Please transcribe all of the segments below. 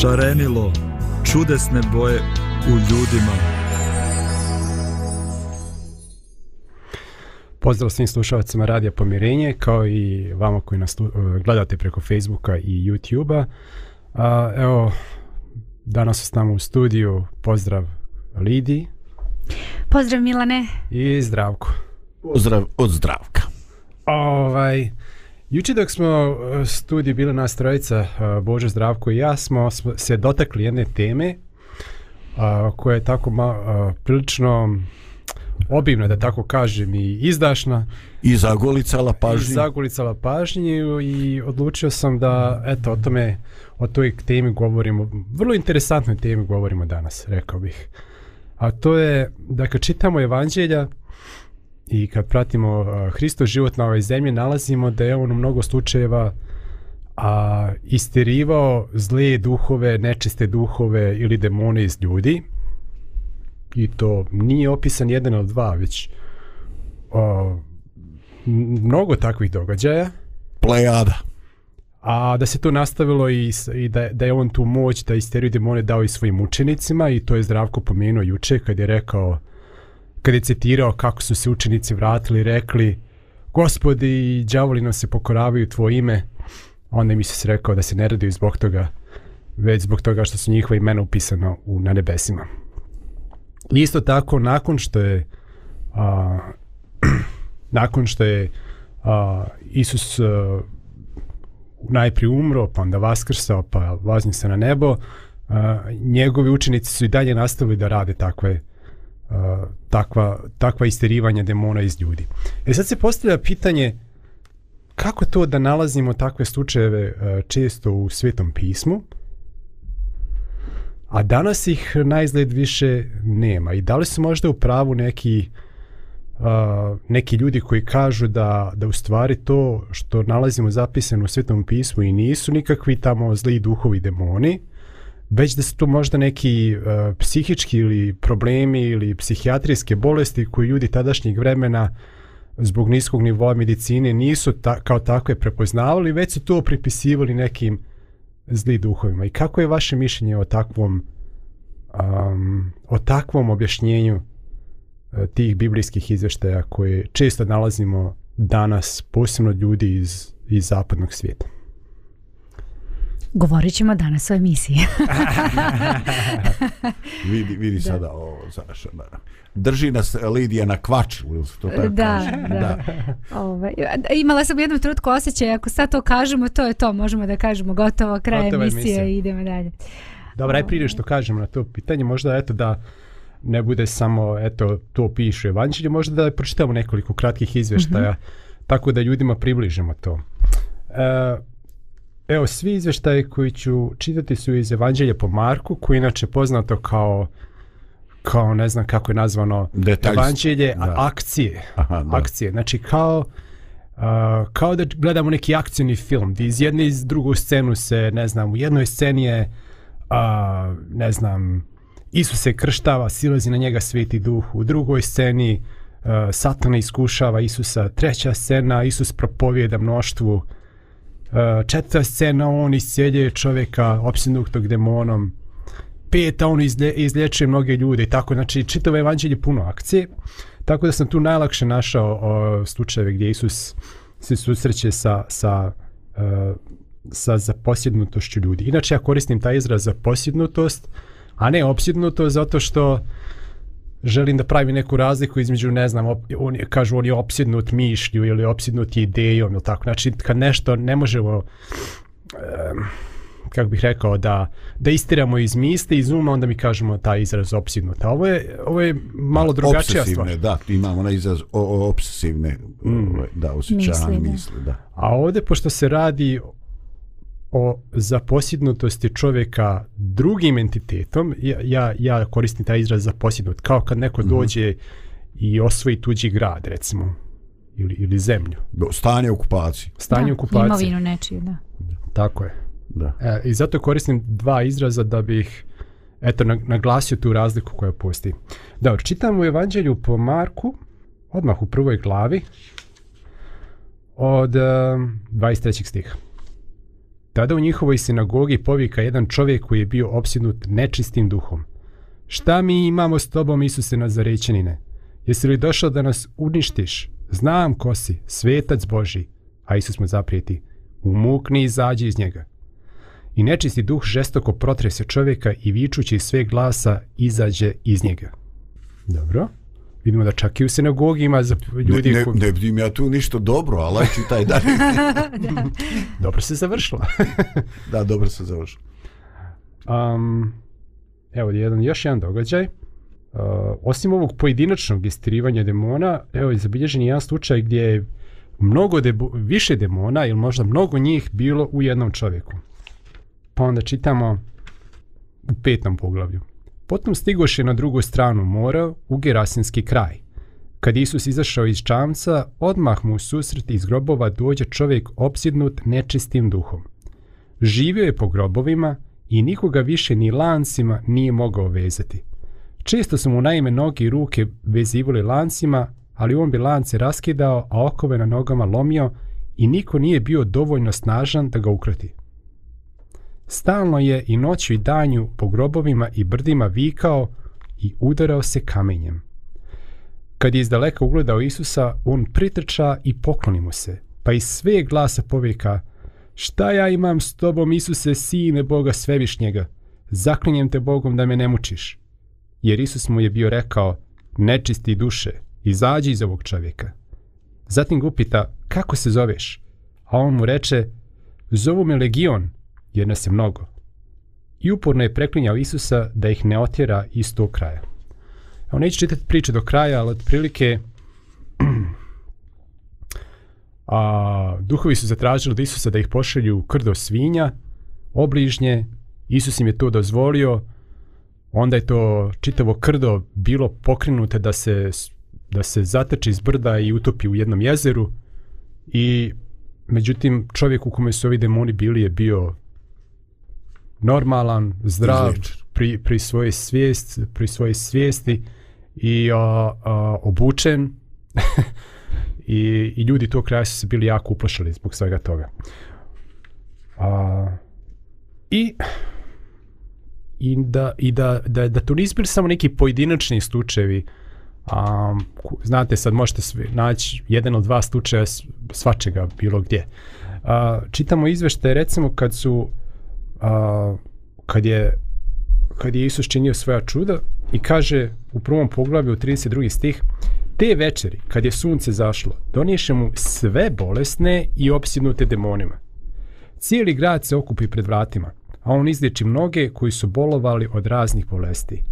šarenilo čudesne boje u ljudima. Pozdrav svim slušavacima Radija Pomirenje, kao i vama koji nas e, gledate preko Facebooka i YouTube-a. Evo, danas s nama u studiju, pozdrav Lidi. Pozdrav Milane. I Zdravko. Pozdrav od Zdravka. Ovaj, Juče dok smo e, u studiju bili nas trojica, e, Bože Zdravko i ja, smo se dotakli jedne teme a, e, koja je tako ma, a, prilično obimna, da tako kažem, i izdašna. I zagolicala pažnju. I zagolicala pažnju i odlučio sam da, eto, o tome, o toj temi govorimo, vrlo interesantnoj temi govorimo danas, rekao bih. A to je, dakle, čitamo evanđelja, i kad pratimo uh, Hristo život na ovoj zemlji, nalazimo da je on u mnogo slučajeva a, istirivao zle duhove, nečiste duhove ili demone iz ljudi. I to nije opisan jedan od dva, već a, mnogo takvih događaja. Plejada. A da se to nastavilo i, i da, da je on tu moć da isteruje demone dao i svojim učenicima i to je Zdravko pomenuo juče kad je rekao kad je citirao kako su se učenici vratili rekli Gospodi i džavoli nam se pokoravaju tvoje ime onda mi se rekao da se ne radio zbog toga već zbog toga što su njihova imena upisano u, na nebesima isto tako nakon što je a, nakon što je a, Isus a, najprije umro pa onda vaskrsao pa vazni se na nebo a, njegovi učenici su i dalje nastavili da rade takve a, takva, takva isterivanja demona iz ljudi. E sad se postavlja pitanje kako to da nalazimo takve slučajeve često u svetom pismu, a danas ih najzgled više nema. I da li su možda u pravu neki Uh, neki ljudi koji kažu da, da u stvari to što nalazimo zapisano u Svetom pismu i nisu nikakvi tamo zli duhovi demoni, uh, već da su to možda neki uh, psihički ili problemi ili psihijatrijske bolesti koje ljudi tadašnjeg vremena zbog niskog nivoa medicine nisu ta kao takve prepoznavali, već su to pripisivali nekim zli duhovima. I kako je vaše mišljenje o takvom um, o takvom objašnjenju uh, tih biblijskih izveštaja koje često nalazimo danas, posebno ljudi iz, iz zapadnog svijeta? Govorit ćemo danas o emisiji. vidi vidi da. sada o Saša. Da. Drži nas Lidija na kvaču, ili se to tako da, kaže? Da, da. Ove, ovaj, imala sam jednom trutku osjećaj, ako sad to kažemo, to je to, možemo da kažemo gotovo, kraj gotovo emisije, emisije. I idemo dalje. Dobra, aj prije ovaj. što kažemo na to pitanje, možda eto da ne bude samo, eto, to piše Evanđelje, možda da pročitamo nekoliko kratkih izveštaja, mm -hmm. tako da ljudima približimo to. E, uh, Evo, svi izveštaje koji ću čitati su iz Evanđelja po Marku, koji je inače poznato kao, kao ne znam kako je nazvano, Detaljst. Evanđelje da. akcije. Aha, akcije. Da. Znači, kao, Uh, kao da gledamo neki akcijni film gdje iz jedne iz drugu scenu se ne znam u jednoj sceni je uh, ne znam Isus se krštava, silazi na njega sveti duh u drugoj sceni uh, Satana iskušava Isusa treća scena, Isus propovjeda mnoštvu uh, Uh, četvrta scena, on iscijelje čovjeka opsinutog demonom. Peta, on izlje, izlječuje mnoge ljude i tako. Znači, čitav evanđelj je puno akcije. Tako da sam tu najlakše našao uh, slučajeve gdje Isus se susreće sa, sa, uh, sa zaposjednutošću ljudi. Inače, ja koristim taj izraz za posjednutost, a ne opsjednutost, zato što uh, želim da pravim neku razliku između, ne znam, op, on, kažu oni opsjednut mišlju ili opsjednut idejom ili tako. Znači, kad nešto ne možemo, um, kako bih rekao, da, da istiramo iz misle, iz uma, onda mi kažemo taj izraz opsjednut. A ovo je, ovo je malo drugačija stvar. Obsesivne, da, imamo na izraz o, o, obsesivne, mm. Ovaj, da, osjećane misle, da. A ovdje, pošto se radi o zaposjednutosti čovjeka drugim entitetom, ja, ja, ja koristim taj izraz zaposjednut, kao kad neko mhm. dođe mm -hmm. i osvoji tuđi grad, recimo, ili, ili zemlju. Do, stanje okupacije. Stanje da, okupacije. Imovinu nečiju, da. Tako je. Da. E, I zato koristim dva izraza da bih eto, naglasio tu razliku koja postoji. Dobro, čitam u Evanđelju po Marku, odmah u prvoj glavi, od um, eh, 23. stiha. Tada u njihovoj sinagogi povika jedan čovjek koji je bio opsjednut nečistim duhom. Šta mi imamo s tobom, Isuse Nazarećanine? Jesi li došao da nas uništiš? Znam ko si, svetac Boži. A Isus mu zaprijeti, umukni i izađi iz njega. I nečisti duh žestoko protrese čovjeka i vičući sve glasa izađe iz njega. Dobro. Dobro vidimo da čak i u sinagogi ima za ljudi ne, ne, ne vidim ja tu ništa dobro ali aj ti taj dan dobro se završilo da dobro se završilo um, evo jedan, još jedan događaj uh, osim ovog pojedinačnog istrivanja demona evo je zabilježen jedan slučaj gdje je mnogo debo, više demona ili možda mnogo njih bilo u jednom čovjeku pa onda čitamo u petom poglavlju Potom stigoše na drugu stranu mora u Gerasinski kraj. Kad Isus izašao iz čamca, odmah mu susret iz grobova dođe čovjek opsjednut nečistim duhom. Živio je po grobovima i nikoga više ni lancima nije mogao vezati. Često su mu naime noge i ruke vezivali lancima, ali on bi lance raskidao, a okove na nogama lomio i niko nije bio dovoljno snažan da ga ukrati. Stalno je i noću i danju po grobovima i brdima vikao i udarao se kamenjem. Kad je izdaleka ugledao Isusa, on pritrča i pokloni mu se, pa iz sve glasa povijeka Šta ja imam s tobom, Isuse, sine Boga svevišnjega? Zaklinjem te Bogom da me ne mučiš. Jer Isus mu je bio rekao, nečisti duše, izađi iz ovog čovjeka. Zatim ga upita, kako se zoveš? A on mu reče, zovu me Legion, jer nas je mnogo. I uporno je preklinjao Isusa da ih ne otjera iz tog kraja. Evo, neću čitati priče do kraja, ali otprilike a, duhovi su zatražili od Isusa da ih pošalju krdo svinja, obližnje, Isus im je to dozvolio, onda je to čitavo krdo bilo pokrenute da se, da se zatrči iz brda i utopi u jednom jezeru i međutim čovjek u kome su ovi demoni bili je bio normalan, zdrav, pri, pri svojoj svijest, pri svojoj svijesti i a, a, obučen. I, I ljudi to kraja su se bili jako uplašali zbog svega toga. A, I i da, i da, da, da to nisu bili samo neki pojedinačni slučajevi. A, znate, sad možete svi, naći jedan od dva slučaja svačega bilo gdje. A, čitamo izvešte, recimo, kad su a, kad je kad je Isus činio svoja čuda i kaže u prvom poglavlju 32. stih te večeri kad je sunce zašlo doniše mu sve bolesne i opsjednute demonima cijeli grad se okupi pred vratima a on izliči mnoge koji su bolovali od raznih bolesti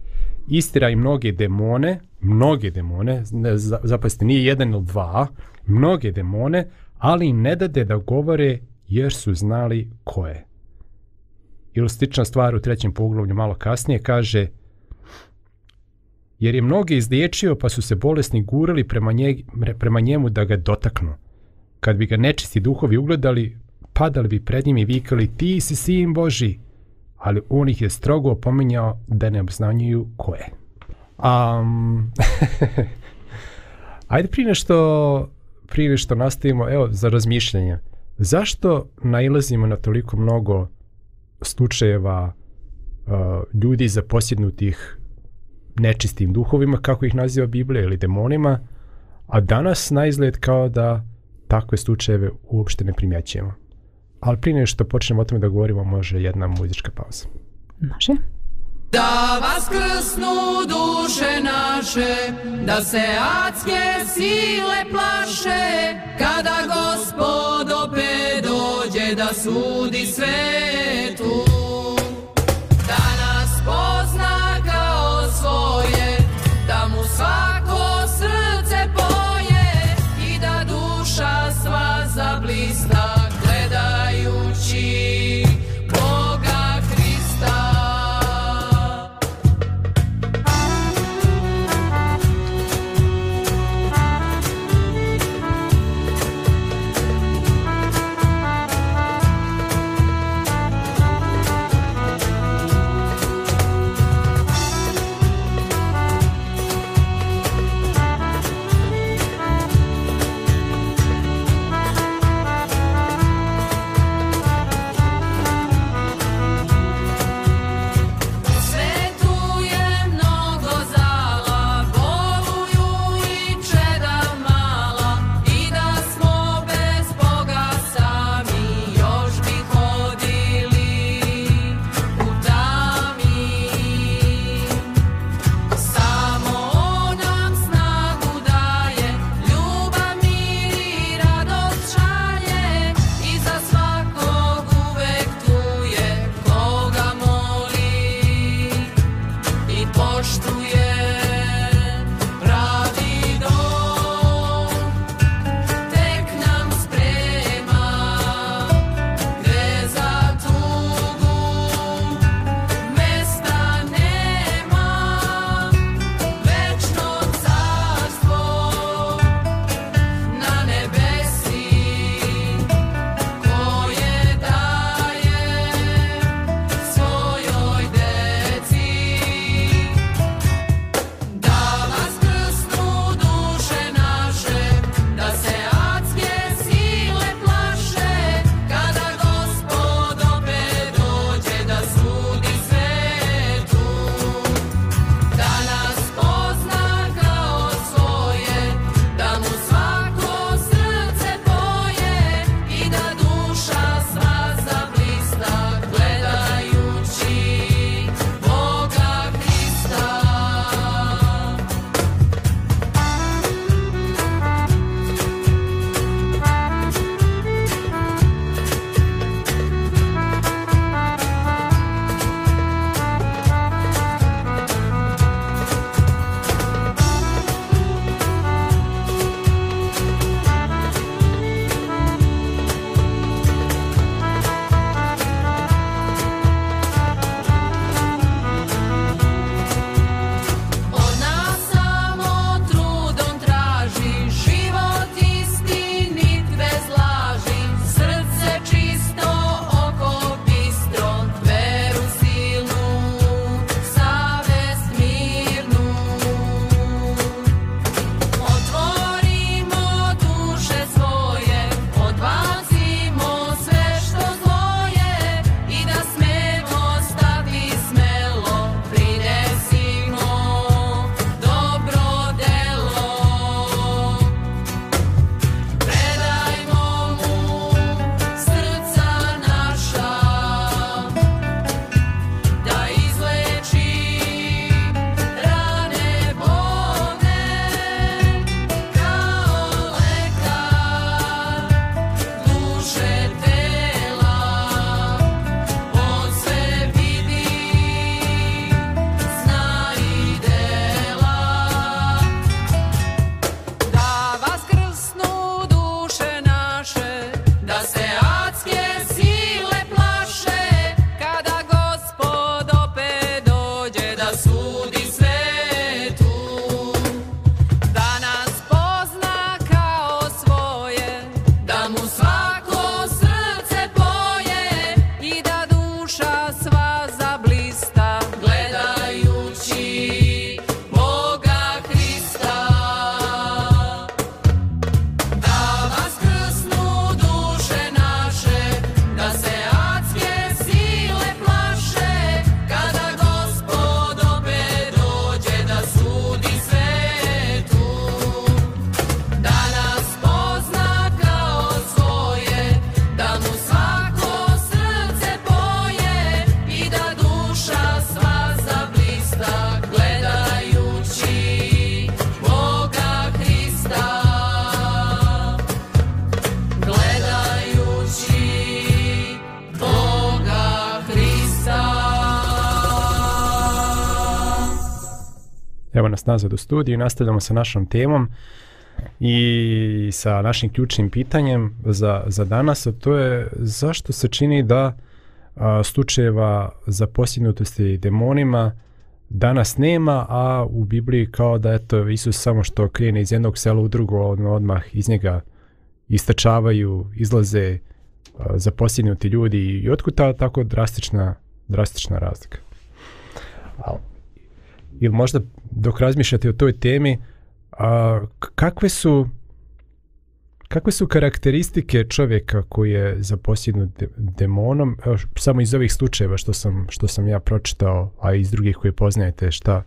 istira i mnoge demone mnoge demone ne, zapasite nije jedan ili dva mnoge demone ali im ne dade da govore jer su znali ko je ili stična stvar u trećem poglavlju malo kasnije, kaže jer je mnoge izliječio pa su se bolesni gurali prema, nje, prema njemu da ga dotaknu. Kad bi ga nečisti duhovi ugledali, padali bi pred njim i vikali ti si sin Boži, ali on ih je strogo opominjao da ne obznanjuju ko je. Um, ajde prije nešto, prije nešto nastavimo evo, za razmišljanje. Zašto nailazimo na toliko mnogo uh, slučajeva uh, ljudi zaposjednutih nečistim duhovima, kako ih naziva Biblija ili demonima, a danas najizgled kao da takve slučajeve uopšte ne primjećujemo. Ali prije nešto počnemo o tome da govorimo, može jedna muzička pauza. Može. Da vas krsnu duše naše, da se adske sile plaše, kada gospod da sudi svetu. nazad u studiju i nastavljamo sa našom temom i sa našim ključnim pitanjem za, za danas, a to je zašto se čini da a, slučajeva za posljednutosti demonima danas nema, a u Bibliji kao da eto Isus samo što krene iz jednog sela u drugo, odmah iz njega istračavaju, izlaze za posljednuti ljudi i otkud ta tako drastična, drastična razlika? Hvala ili možda dok razmišljate o toj temi, a, kakve su kakve su karakteristike čovjeka koji je zaposjednut de, demonom, evo, samo iz ovih slučajeva što sam, što sam ja pročitao, a iz drugih koje poznajete, šta,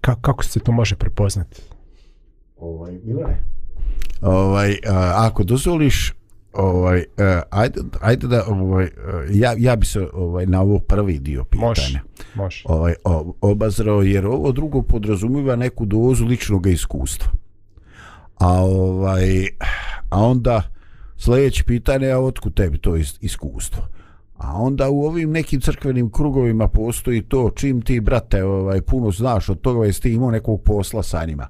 ka, kako se to može prepoznati? Ovaj, Milane? Ovaj, a, ako dozvoliš, ovaj uh, ajde ajde da ovaj uh, ja ja bi se ovaj na ovo prvi dio pitanja. Može. Ovaj obazrao jer ovo drugo podrazumijeva neku dozu ličnog iskustva. A ovaj a onda sljedeće pitanje je otku tebi to iskustvo. A onda u ovim nekim crkvenim krugovima postoji to čim ti brate ovaj puno znaš od toga jesi ti imao nekog posla sa njima.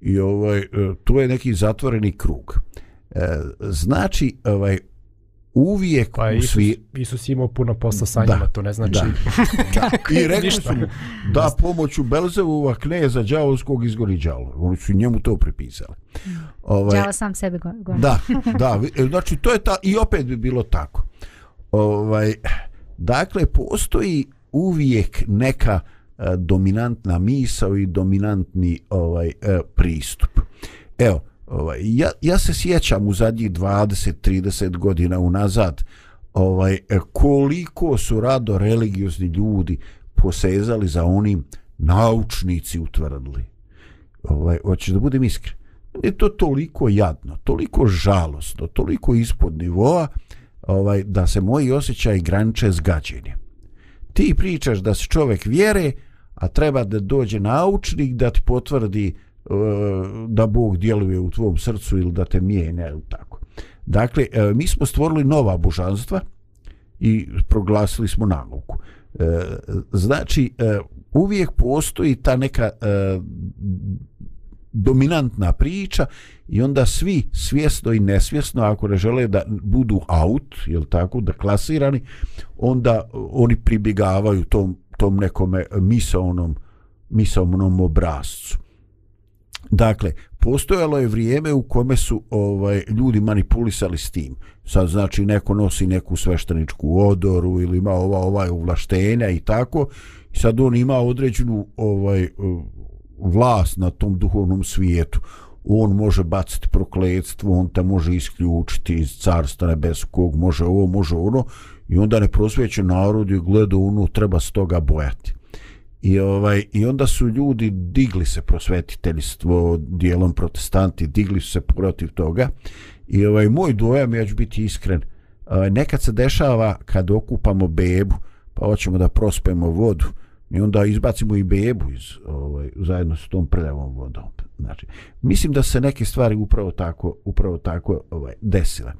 I ovaj e, to je neki zatvoreni krug. Uh, E, znači ovaj uvijek pa Isus, svi... Isus imao puno posla sa njima, to ne znači... Da. da. I rekli su mu da pomoću Belzevova kneza džavolskog izgori džavol. Oni su njemu to pripisali. Ovaj, Džavo sam sebe gori. da, da. E, znači, to je ta... I opet bi bilo tako. Ovaj, dakle, postoji uvijek neka eh, dominantna misao i dominantni ovaj eh, pristup. Evo, Ovaj, ja, ja se sjećam u zadnjih 20-30 godina unazad ovaj, e, koliko su rado religiozni ljudi posezali za onim naučnici utvrdili. Ovaj, hoćeš da budem iskren. Je to toliko jadno, toliko žalostno, toliko ispod nivoa ovaj, da se moji osjećaj granče s gađenjem. Ti pričaš da se čovek vjere, a treba da dođe naučnik da ti potvrdi da Bog djeluje u tvom srcu ili da te mijene ili tako. Dakle, e, mi smo stvorili nova božanstva i proglasili smo nauku. E, znači, e, uvijek postoji ta neka dominantna priča i onda svi svjesno i nesvjesno ako ne žele da budu out jel tako, da klasirani onda oni pribjegavaju tom, tom nekome misaonom misaonom obrazcu Dakle, postojalo je vrijeme u kome su ovaj ljudi manipulisali s tim. Sad znači neko nosi neku svešteničku odoru ili ima ova ovaj uvlaštenja i tako. I sad on ima određenu ovaj vlast na tom duhovnom svijetu. On može baciti prokletstvo, on te može isključiti iz carstva nebeskog, može ovo, može ono. I onda neprosvećen narod je gledao ono, treba s toga bojati. I, ovaj, I onda su ljudi digli se prosvetiteljstvo, dijelom protestanti, digli su se protiv toga. I ovaj, moj dojam, ja ću biti iskren, nekad se dešava kad okupamo bebu, pa hoćemo da prospemo vodu, i onda izbacimo i bebu iz, ovaj, zajedno s tom prljavom vodom. Znači, mislim da se neke stvari upravo tako, upravo tako ovaj, desile.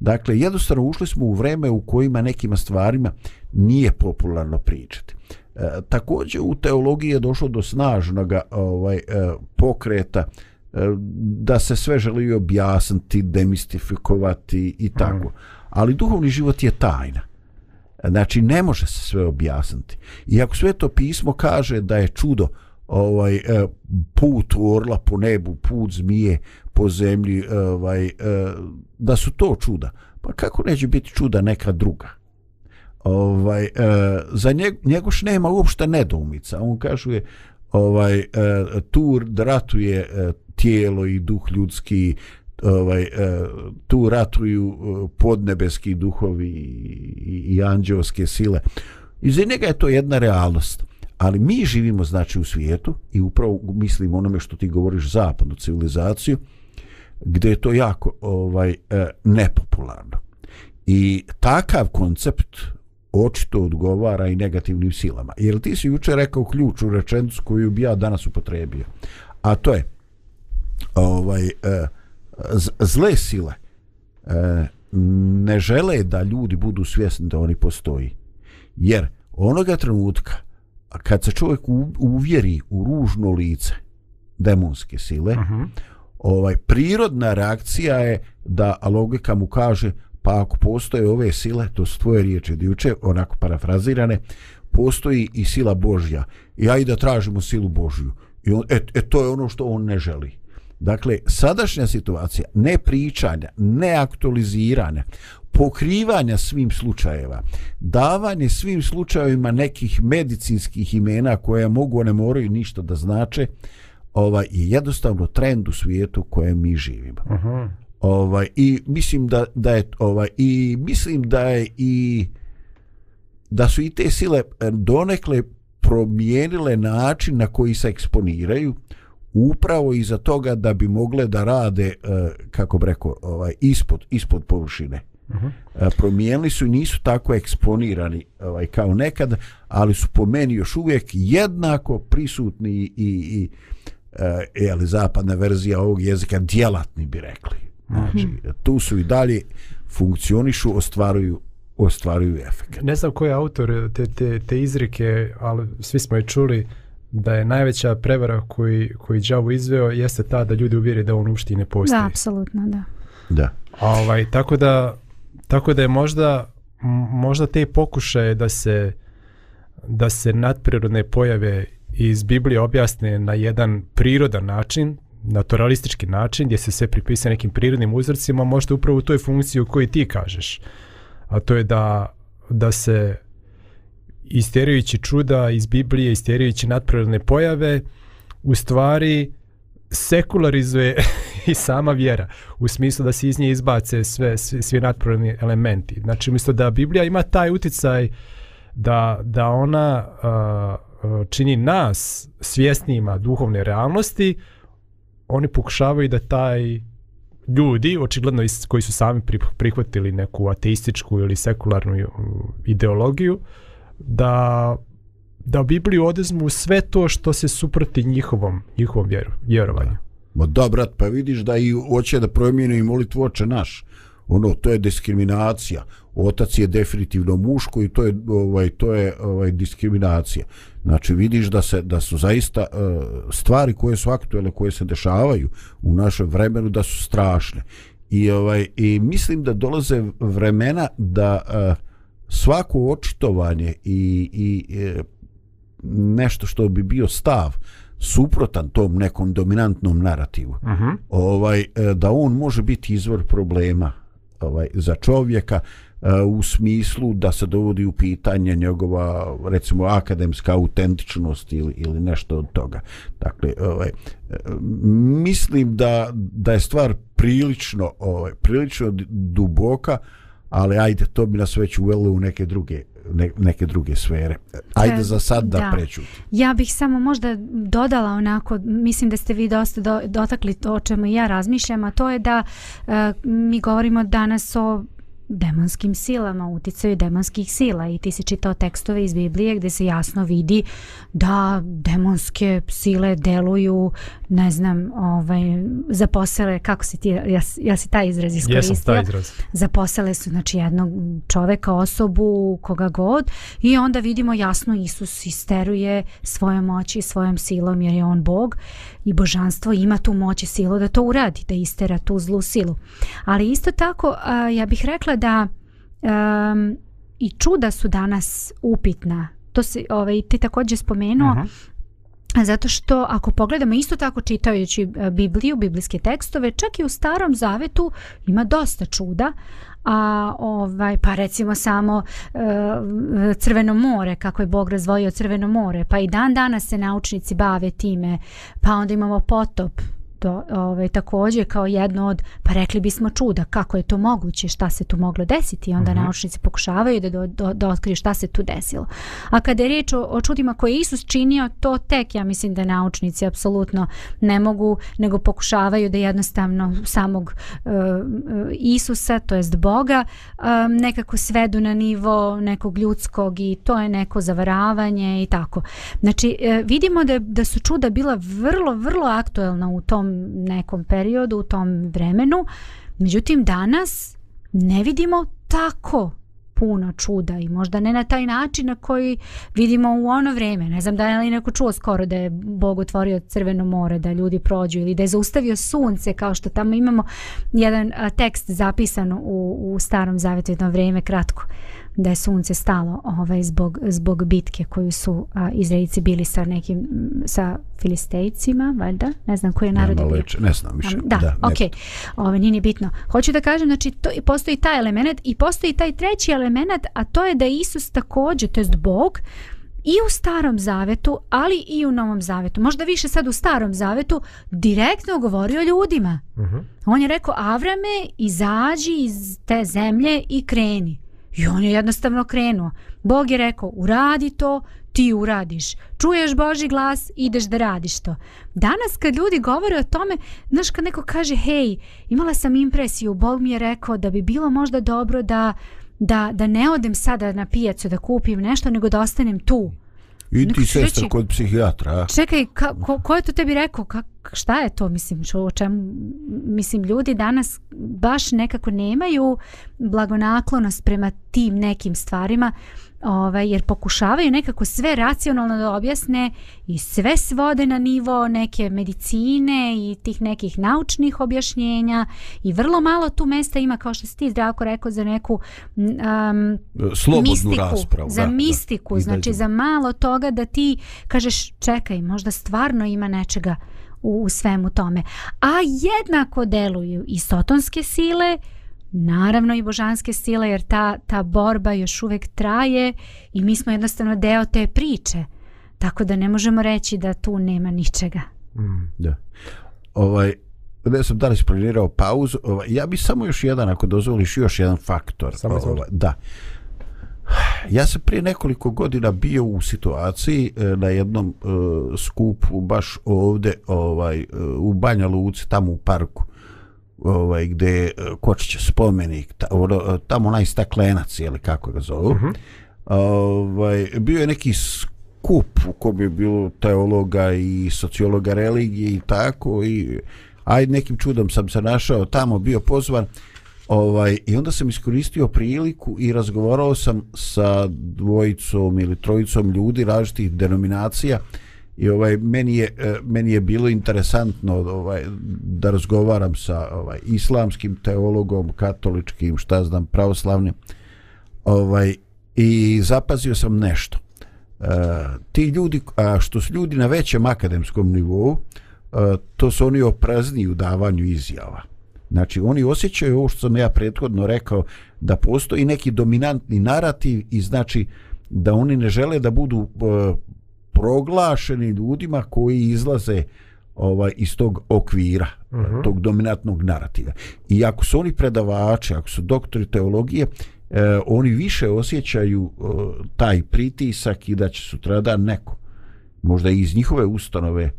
Dakle, jednostavno ušli smo u vreme u kojima nekima stvarima nije popularno pričati. E, Takođe u teologiji je došlo do snažnog ovaj e, pokreta e, da se sve želi objasniti, demistifikovati i tako. Mhm. Ali duhovni život je tajna. Znači ne može se sve objasniti. I ako Sveto pismo kaže da je čudo ovaj put u orla po nebu, put zmije po zemlji, ovaj da su to čuda, pa kako neće biti čuda neka druga? ovaj, e, za njeg, njegoš nema uopšte nedoumica. On kaže, ovaj, e, tur ratuje e, tijelo i duh ljudski, ovaj, e, tu ratuju e, podnebeski duhovi i, i anđeoske sile. I za njega je to jedna realnost. Ali mi živimo, znači, u svijetu i upravo mislim onome što ti govoriš zapadnu civilizaciju, gde je to jako ovaj e, nepopularno. I takav koncept očito odgovara i negativnim silama. Jer ti si juče rekao ključ u rečenicu koju bi ja danas upotrebio. A to je ovaj e, zle sile e, ne žele da ljudi budu svjesni da oni postoji. Jer onoga trenutka kad se čovjek uvjeri u ružno lice demonske sile, uh mhm. -huh. ovaj prirodna reakcija je da logika mu kaže pa ako postoje ove sile, to su tvoje riječi juče, onako parafrazirane, postoji i sila Božja. I ajde da tražimo silu Božju. I on, e, e, to je ono što on ne želi. Dakle, sadašnja situacija ne pričanja, ne aktualiziranja, pokrivanja svim slučajeva, davanje svim slučajevima nekih medicinskih imena koje mogu, ne moraju ništa da znače, ovaj, je jednostavno trend u svijetu kojem mi živimo. Uh mhm. -huh ovaj i mislim da da je ovaj i mislim da je i da su i te sile e, donekle promijenile način na koji se eksponiraju upravo i za toga da bi mogle da rade e, kako bi rekao ovaj ispod ispod površine. Uh mhm. -huh. E, promijenili su i nisu tako eksponirani ovaj kao nekad, ali su po meni još uvijek jednako prisutni i i, i je li zapadna verzija ovog jezika djelatni bi rekli. Znači, mhm. tu su i dalje funkcionišu, ostvaruju ostvaruju efekt. Ne znam ko je autor te, te, te izrike, ali svi smo je čuli da je najveća prevara koji, koji Džavu izveo jeste ta da ljudi uvjeri da on uopšte ne postoji. Da, apsolutno, da. da. A ovaj, tako, da, tako da je možda, možda te pokušaje da se da se nadprirodne pojave iz Biblije objasne na jedan prirodan način, naturalistički način gdje se sve pripisa nekim prirodnim uzorcima možete upravo u toj funkciji u kojoj ti kažeš a to je da da se isterujući čuda iz Biblije isterujući nadprirodne pojave u stvari sekularizuje i sama vjera u smislu da se iz nje izbace sve, sve svi nadprirodni elementi znači umjesto da Biblija ima taj uticaj da, da ona uh, čini nas svjesnijima duhovne realnosti uh, oni pokušavaju da taj ljudi, očigledno is, koji su sami prihvatili neku ateističku ili sekularnu uh, ideologiju, da, da Bibliju odezmu sve to što se suprti njihovom, njihovom vjer, vjerovanju. Ma da, brat, pa vidiš da i hoće da promijene i molitvu oče naš. Ono, to je diskriminacija otac je definitivno muško i to je ovaj to je ovaj diskriminacija. Znači vidiš da se da su zaista e, stvari koje su aktuelne koje se dešavaju u našem vremenu da su strašne. I ovaj i mislim da dolaze vremena da e, svako očitovanje i, i e, nešto što bi bio stav suprotan tom nekom dominantnom narativu. Uh mhm. -huh. Ovaj da on može biti izvor problema ovaj za čovjeka u smislu da se dovodi u pitanje njegova recimo akademska autentičnost ili, ili nešto od toga. Dakle, ovaj, mislim da, da je stvar prilično, ovaj, prilično duboka, ali ajde, to bi nas već uvelo u neke druge neke druge sfere. Ajde e, za sad da, da. preću. Ja bih samo možda dodala onako, mislim da ste vi dosta do, dotakli to o čemu ja razmišljam, a to je da uh, mi govorimo danas o demonskim silama, uticaju demonskih sila i ti si čitao tekstove iz Biblije gde se jasno vidi da demonske sile deluju, ne znam, ovaj, zaposele, kako si ti, ja, ja si taj izraz iskoristio? Jesam taj izraz. Zaposele su znači, jednog čoveka, osobu, koga god i onda vidimo jasno Isus isteruje svoje moći svojom silom jer je on Bog i božanstvo ima tu moć i silu da to uradi, da istera tu zlu silu. Ali isto tako ja bih rekla da um, i čuda su danas upitna. To se ovaj ti također spomenuo. Aha. Zato što ako pogledamo isto tako čitajući Bibliju, biblijske tekstove, čak i u Starom Zavetu ima dosta čuda, a ovaj pa recimo samo e, crveno more kako je bog razvojio crveno more pa i dan danas se naučnici bave time pa onda imamo potop do, ovaj, također kao jedno od, pa rekli bismo čuda, kako je to moguće, šta se tu moglo desiti i onda mm -hmm. naučnici pokušavaju da, do, do, da otkriju šta se tu desilo. A kada je riječ o, o čudima koje Isus činio, to tek ja mislim da naučnici apsolutno ne mogu, nego pokušavaju da jednostavno samog uh, Isusa, to jest Boga, um, nekako svedu na nivo nekog ljudskog i to je neko zavaravanje i tako. Znači, uh, vidimo da, da su čuda bila vrlo, vrlo aktuelna u tom nekom periodu, u tom vremenu. Međutim, danas ne vidimo tako puno čuda i možda ne na taj način na koji vidimo u ono vrijeme. Ne znam da je li neko čuo skoro da je Bog otvorio crveno more, da ljudi prođu ili da je zaustavio sunce kao što tamo imamo jedan a, tekst zapisan u, u starom zavetu jedno vrijeme kratko. Uh, da je sunce stalo ovaj zbog zbog bitke koju su uh, Izraelci bili sa nekim sa Filistejcima, valjda, ne znam koji je narod Nema leč, ne znam više. Da, da ok, ovo ovaj, nije bitno. Hoću da kažem, znači, to, postoji taj element i postoji taj treći element, a to je da je Isus također, to jest Bog, i u Starom Zavetu, ali i u Novom Zavetu, možda više sad u Starom Zavetu, direktno govorio ljudima. Uh mhm. -huh. On je rekao, Avrame, izađi iz te zemlje i kreni. I on je jednostavno krenuo. Bog je rekao, uradi to, ti uradiš. Čuješ Boži glas, ideš da radiš to. Danas kad ljudi govore o tome, znaš kad neko kaže, hej, imala sam impresiju, Bog mi je rekao da bi bilo možda dobro da, da, da ne odem sada na pijacu da kupim nešto, nego da ostanem tu. I ti sestra kod psihijatra. A? Čekaj, ka, ko, ko je to tebi rekao? Ka, šta je to, mislim, čo, o čemu? Mislim, ljudi danas baš nekako nemaju blagonaklonost prema tim nekim stvarima. Uh, ovaj, jer pokušavaju nekako sve racionalno da objasne i sve svode na nivo neke medicine i tih nekih naučnih objašnjenja i vrlo malo tu mesta ima kao što si ti zdravko rekao za neku um, slobodnu mistiku, raspravu za da, mistiku, da, znači za malo toga da ti kažeš čekaj možda stvarno ima nečega u, u svemu tome a jednako deluju i sotonske sile i naravno i božanske sile jer ta, ta borba još uvek traje i mi smo jednostavno deo te priče tako da ne možemo reći da tu nema ničega mm, da. ovaj Ne sam danas planirao pauzu. Ovaj, ja bi samo još jedan, ako dozvoliš, još jedan faktor. Samo ovaj, da. Ja sam prije nekoliko godina bio u situaciji e, na jednom e, skupu baš ovde ovaj, e, u Banja Luci, tamo u parku ovaj, gde e, je Kočić spomenik, ta, ono, e, tamo onaj staklenac, jeli kako ga zovu, uh mhm. -huh. ovaj, bio je neki skup u kom je bilo teologa i sociologa religije i tako i aj nekim čudom sam se našao tamo, bio pozvan ovaj, i onda sam iskoristio priliku i razgovarao sam sa dvojicom ili trojicom ljudi različitih denominacija uh, i ovaj meni je eh, meni je bilo interesantno ovaj da razgovaram sa ovaj islamskim teologom katoličkim šta znam pravoslavnim ovaj i zapazio sam nešto e, ti ljudi a što su ljudi na većem akademskom nivou e, to su oni oprezni u davanju izjava Znači, oni osjećaju ovo što sam ja prethodno rekao, da postoji neki dominantni narativ i znači da oni ne žele da budu e, proglašeni ljudima koji izlaze ovaj iz tog okvira uh mhm. -huh. tog dominantnog narativa. I ako su oni predavači, ako su doktori teologije, eh, oni više osjećaju eh, taj pritisak i da će sutradan neko možda iz njihove ustanove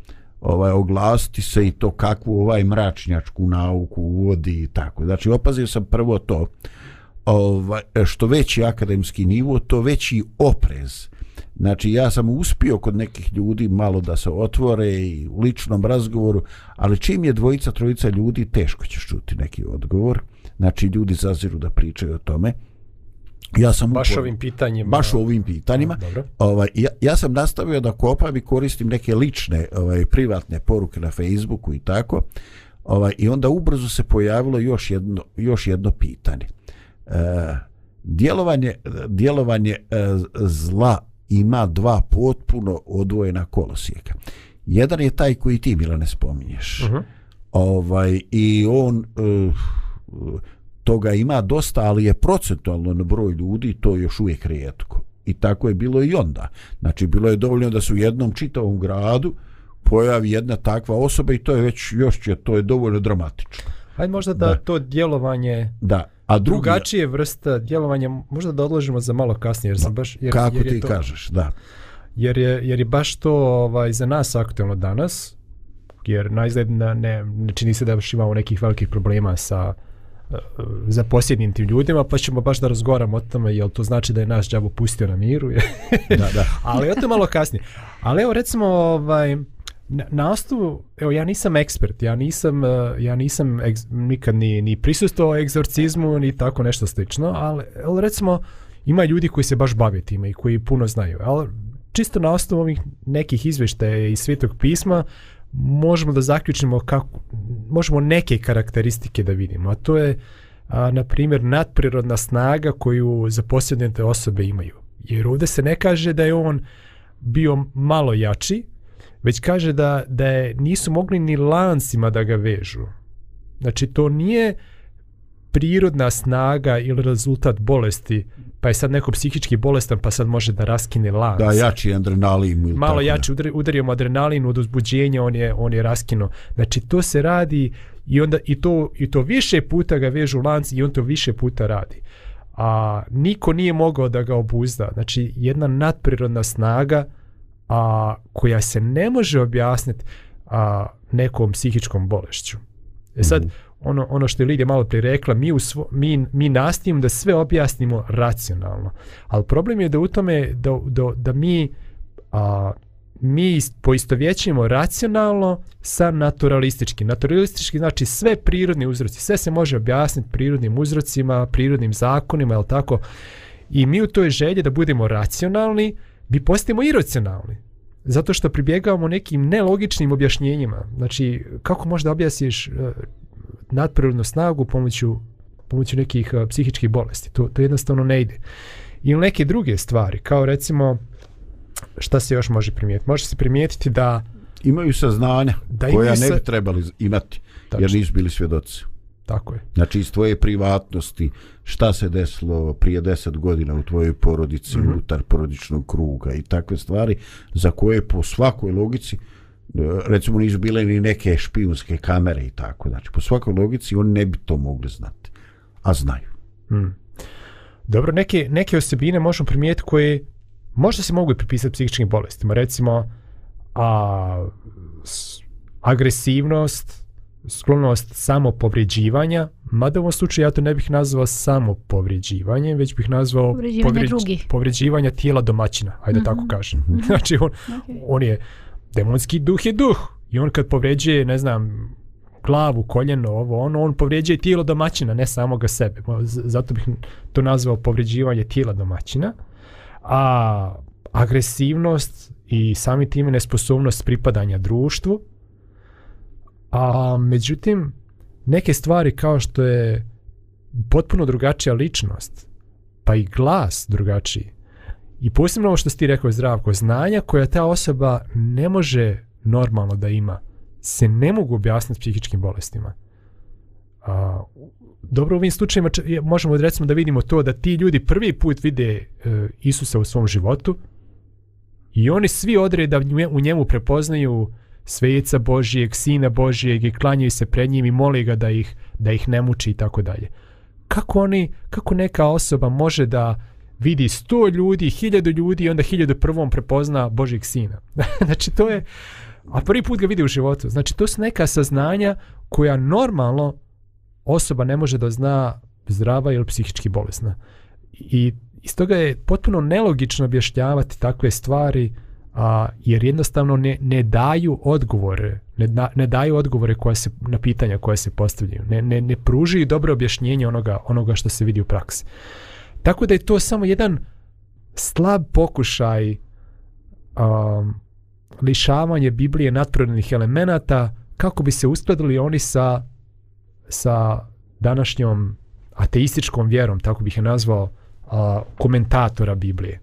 ovaj oglasiti se i to kakvu ovaj mračnjačku nauku uvodi i tako. Znači opazio sam prvo to ovaj što veći akademski nivo, to veći oprez. Uh, Znači, ja sam uspio kod nekih ljudi malo da se otvore i u ličnom razgovoru, ali čim je dvojica, trojica ljudi, teško ćeš čuti neki odgovor. Znači, ljudi zaziru da pričaju o tome. Ja sam baš upor... ovim pitanjima. Baš ovim pitanjima. Dobro. Ovaj, ja, ja sam nastavio da kopam i koristim neke lične ovaj, privatne poruke na Facebooku i tako. Ovaj, I onda ubrzo se pojavilo još jedno, još jedno pitanje. E, djelovanje djelovanje e, zla ima dva potpuno odvojena kolosijeka. Jedan je taj koji ti Milane, ne spominješ. Uh mhm. -huh. Ovaj i on uh, toga ima dosta, ali je procentualno na broj ljudi to još uvijek rijetko. I tako je bilo i onda. Znači, bilo je dovoljno da se u jednom čitavom gradu pojavi jedna takva osoba i to je već, još će, to je dovoljno dramatično. Hajde možda da, da to djelovanje da. A drugi, drugačije vrsta djelovanja možda da odložimo za malo kasnije jer sam baš jer, kako jer je ti to, kažeš da jer je jer je baš to ovaj za nas aktualno danas jer najzad na, ne, ne čini se da baš imamo nekih velikih problema sa eh, za posljednjim tim ljudima, pa ćemo baš da razgovaramo o tome, jel to znači da je naš džabo pustio na miru? da, da. Ali o to malo kasnije. Ali evo, recimo, ovaj, uh, nastavu, evo ja nisam ekspert, ja nisam, eh, ja nisam ex, nikad ni, ni prisustao egzorcizmu ni tako nešto slično, ali, ali recimo ima ljudi koji se baš bave time i koji puno znaju, ali čisto na osnovu ovih nekih izveštaja iz svetog pisma možemo da zaključimo kako, možemo neke karakteristike da vidimo, a to je a, na primjer nadprirodna snaga koju zaposljedne osobe imaju. Jer ovdje se ne kaže da je on bio malo jači, već kaže da, da je, nisu mogli ni lancima da ga vežu. Znači, to nije prirodna snaga ili rezultat bolesti, pa je sad neko psihički bolestan, pa sad može da raskine lanc. Da, jači adrenalin. Ili Malo tako jači, udar, udarimo adrenalin od uzbuđenja, on je, on je raskino. Znači, to se radi i, onda, i, to, i to više puta ga vežu lanc i on to više puta radi. A niko nije mogao da ga obuzda. Znači, jedna nadprirodna snaga, a, koja se ne može objasniti a, nekom psihičkom bolešću. E sad, mhm. ono, ono što je Lidija malo prije rekla, mi, u svo, mi, mi nastavimo da sve objasnimo racionalno. Ali problem je da u tome da, da, da mi, a, mi poistovjećujemo racionalno sa naturalistički. Naturalistički znači sve prirodni uzroci, sve se može objasniti prirodnim uzrocima, prirodnim zakonima, je tako? I mi u toj želji da budemo racionalni, mi postajemo iracionalni. Zato što pribjegavamo nekim nelogičnim objašnjenjima. Znači, kako možda objasniš uh, nadprirodnu snagu pomoću, pomoću nekih uh, psihičkih bolesti? To, to jednostavno ne ide. Ili neke druge stvari, kao recimo, šta se još može primijetiti? Može se primijetiti da... Imaju saznanja da koja sa... ne bi trebali imati, Tačno. jer nisu bili svjedoci. Tako je. Znači iz tvoje privatnosti, šta se desilo prije deset godina u tvojoj porodici, mm -hmm. utar porodičnog kruga i takve stvari za koje po svakoj logici, e, recimo nisu bile ni neke špijunske kamere i tako. Znači po svakoj logici oni ne bi to mogli znati, a znaju. Mm. Dobro, neke, neke osobine možemo primijetiti koje možda se mogu i pripisati psihičkim bolestima. Recimo, a, s, agresivnost, agresivnost, sklonost samopovređivanja, mada u ovom slučaju ja to ne bih nazvao samopovređivanje, već bih nazvao povređivanje povređ, drugih. tijela domaćina, ajde mm -hmm. tako mhm. kažem. Mm -hmm. znači on, okay. on je, demonski duh je duh i on kad povređuje, ne znam, glavu, koljeno, ovo, ono, on povređuje tijelo domaćina, ne samoga sebe. Zato bih to nazvao povređivanje tijela domaćina. A agresivnost i sami time nesposobnost pripadanja društvu, A međutim, neke stvari kao što je potpuno drugačija ličnost, pa i glas drugačiji, i posebno ovo što ti rekao zdravko, znanja koja ta osoba ne može normalno da ima, se ne mogu objasniti psihičkim bolestima. A, dobro, u ovim slučajima možemo recimo da vidimo to da ti ljudi prvi put vide e, Isusa u svom životu i oni svi odreda u njemu prepoznaju uh, sveca Božijeg, sina Božijeg i klanjaju se pred njim i moli ga da ih, da ih ne muči i tako dalje. Kako oni, kako neka osoba može da vidi sto ljudi, hiljadu ljudi i onda hiljadu prvom prepozna Božijeg sina? znači to je, a prvi put ga vidi u životu. Znači to su neka saznanja koja normalno osoba ne može da zna zdrava ili psihički bolesna. I iz toga je potpuno nelogično objašnjavati takve stvari uh, a, jer jednostavno ne, ne daju odgovore, ne, da, ne daju odgovore koje se, na pitanja koje se postavljaju, ne, ne, ne pružaju dobro objašnjenje onoga, onoga što se vidi u praksi. Tako da je to samo jedan slab pokušaj um, lišavanje Biblije natprodnih elemenata kako bi se uskladili oni sa, sa današnjom ateističkom vjerom, tako bih je nazvao, uh, komentatora Biblije.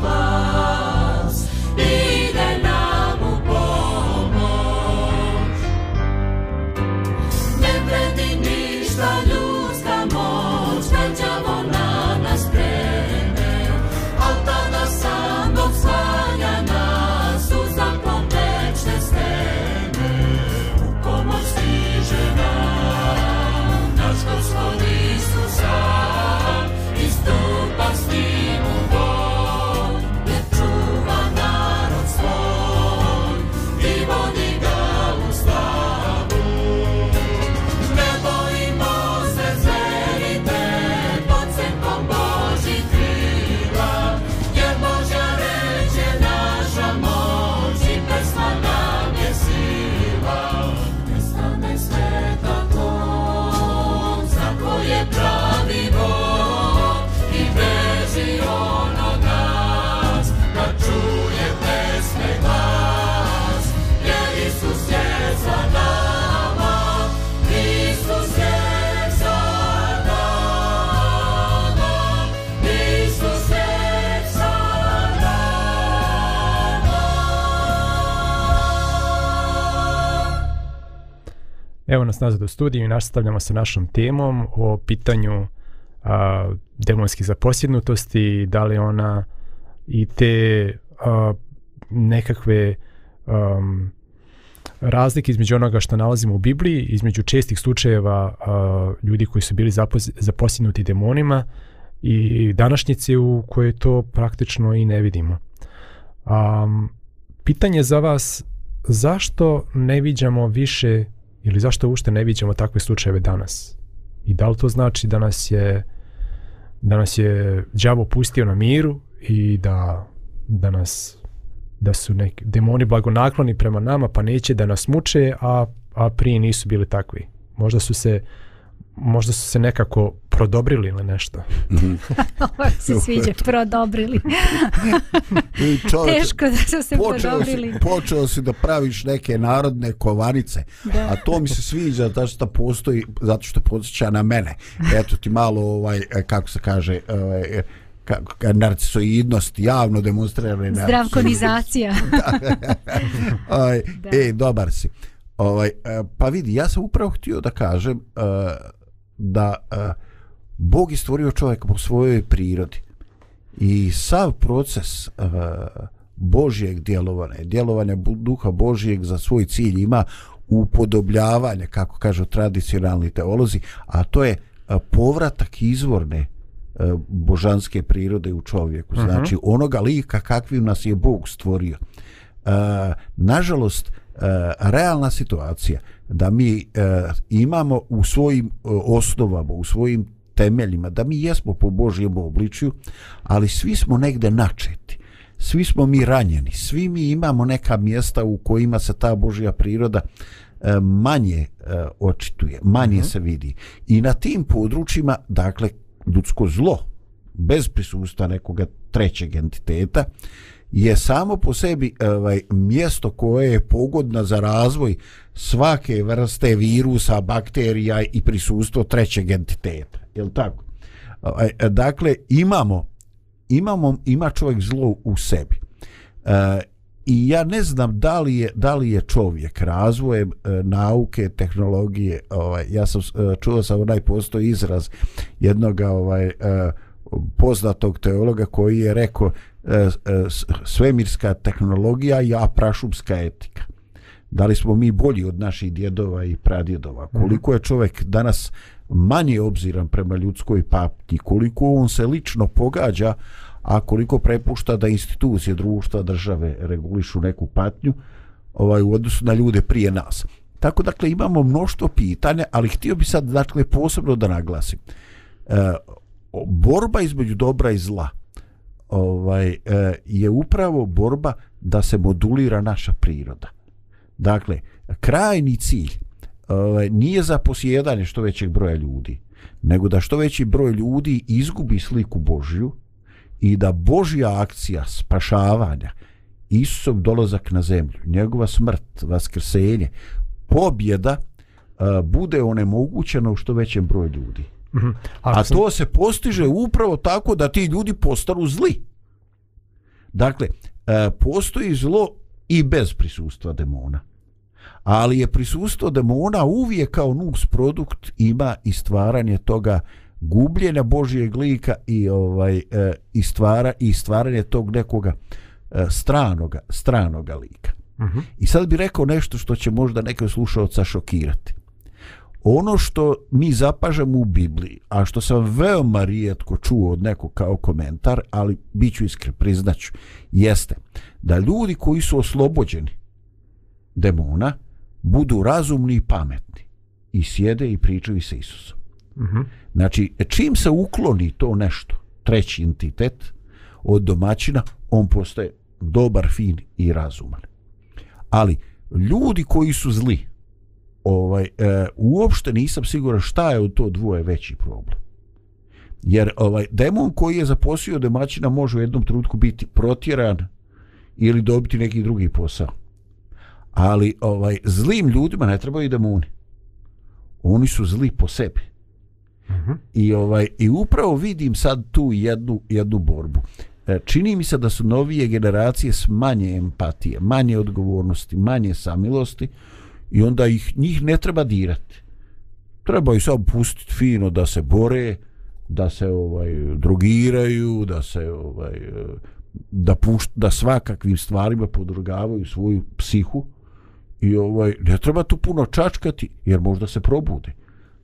smile. nazad u studiju i nastavljamo sa našom temom o pitanju a, demonskih zaposjednutosti, da li ona i te a, nekakve um, razlike između onoga što nalazimo u Bibliji, između čestih slučajeva a, ljudi koji su bili zaposjednuti demonima i današnjice u koje to praktično i ne vidimo. A, pitanje za vas, zašto ne viđamo više ili zašto ušte ne vidimo takve slučajeve danas? I da li to znači da nas je da nas je đavo pustio na miru i da da nas da su neki demoni blagonakloni prema nama pa neće da nas muče, a a prije nisu bili takvi. Možda su se uh, možda su se nekako prodobrili ili nešto. se sviđa, prodobrili. Čovječe, Teško da su se počeo prodobrili. Si, počeo si da praviš neke narodne kovanice, da. a to mi se sviđa zato što postoji, zato što podsjeća na mene. Eto ti malo, ovaj, kako se kaže, ovaj, narcisoidnost javno demonstrirane narcisoidnost. Zdravkonizacija. Ej, ovaj, e, dobar si. Ovaj, e, pa vidi, ja sam upravo htio da kažem, uh, da e, Bog je stvorio čovjeka po svojoj prirodi i sav proces e, Božijeg djelovanja, djelovanja duha Božijeg za svoj cilj ima upodobljavanje, kako kažu tradicionalni teolozi, a to je e, povratak izvorne božanske prirode u čovjeku, mhm. znači onoga lika kakvim nas je Bog stvorio. Nažalost, Eh, realna situacija da mi eh, imamo u svojim eh, osnovama, u svojim temeljima, da mi jesmo po Božijem obličju, ali svi smo negde načeti, svi smo mi ranjeni, svi mi imamo neka mjesta u kojima se ta Božija priroda manje očituje, manje mhm. se vidi. I na tim područjima, dakle, ljudsko zlo, bez prisusta nekoga trećeg entiteta, je samo po sebi ovaj, mjesto koje je pogodno za razvoj svake vrste virusa, bakterija i prisustvo trećeg entiteta. Je tako? Ovaj, dakle, imamo, imamo, ima čovjek zlo u sebi. E, I ja ne znam da li je, da li je čovjek razvojem e, nauke, tehnologije, ovaj, ja sam e, čuo sam onaj postoji izraz jednog ovaj, e, poznatog teologa koji je rekao E, e, svemirska tehnologija i aprašumska etika. Da li smo mi bolji od naših djedova i pradjedova? Mhm. Koliko je čovjek danas manje obziran prema ljudskoj papti? Koliko on se lično pogađa, a koliko prepušta da institucije društva države regulišu neku patnju ovaj, u odnosu na ljude prije nas? Tako dakle imamo mnoštvo pitanja, ali htio bi sad dakle posebno da naglasim. E, borba između dobra i zla – ovaj e, je upravo borba da se modulira naša priroda. Dakle, krajni cilj ovaj, nije za posjedanje što većeg broja ljudi, nego da što veći broj ljudi izgubi sliku Božju i da Božja akcija spašavanja, Isusov dolazak na zemlju, njegova smrt, vaskrsenje, pobjeda, e, bude onemogućeno u što većem broju ljudi. -hmm. A to sam... se postiže upravo tako da ti ljudi postanu zli. Dakle, e, postoji zlo i bez prisustva demona. Ali je prisustvo demona uvijek kao nuks produkt ima i stvaranje toga gubljenja Božijeg lika i ovaj e, i stvara i stvaranje tog nekoga e, stranoga stranoga lika. Uh mhm. -huh. I sad bi rekao nešto što će možda neke slušaoca šokirati ono što mi zapažemo u Bibliji, a što sam veoma rijetko čuo od nekog kao komentar, ali bit ću iskren, priznaću, jeste da ljudi koji su oslobođeni demona budu razumni i pametni i sjede i pričaju sa Isusom. Mm -hmm. Znači, čim se ukloni to nešto, treći entitet od domaćina, on postaje dobar, fin i razuman. Ali, ljudi koji su zli, ovaj e, uopšte nisam siguran šta je u to dvoje veći problem. Jer ovaj demon koji je zaposlio domaćina može u jednom trenutku biti protjeran ili dobiti neki drugi posao. Ali ovaj zlim ljudima ne trebaju demoni. Oni su zli po sebi. Mhm. I ovaj i upravo vidim sad tu jednu jednu borbu. E, čini mi se da su novije generacije s manje empatije, manje odgovornosti, manje samilosti i onda ih njih ne treba dirati. Treba ih samo pustiti fino da se bore, da se ovaj drugiraju, da se ovaj da pušt, da svakakvim stvarima podrugavaju svoju psihu i ovaj ne treba tu puno čačkati jer možda se probude.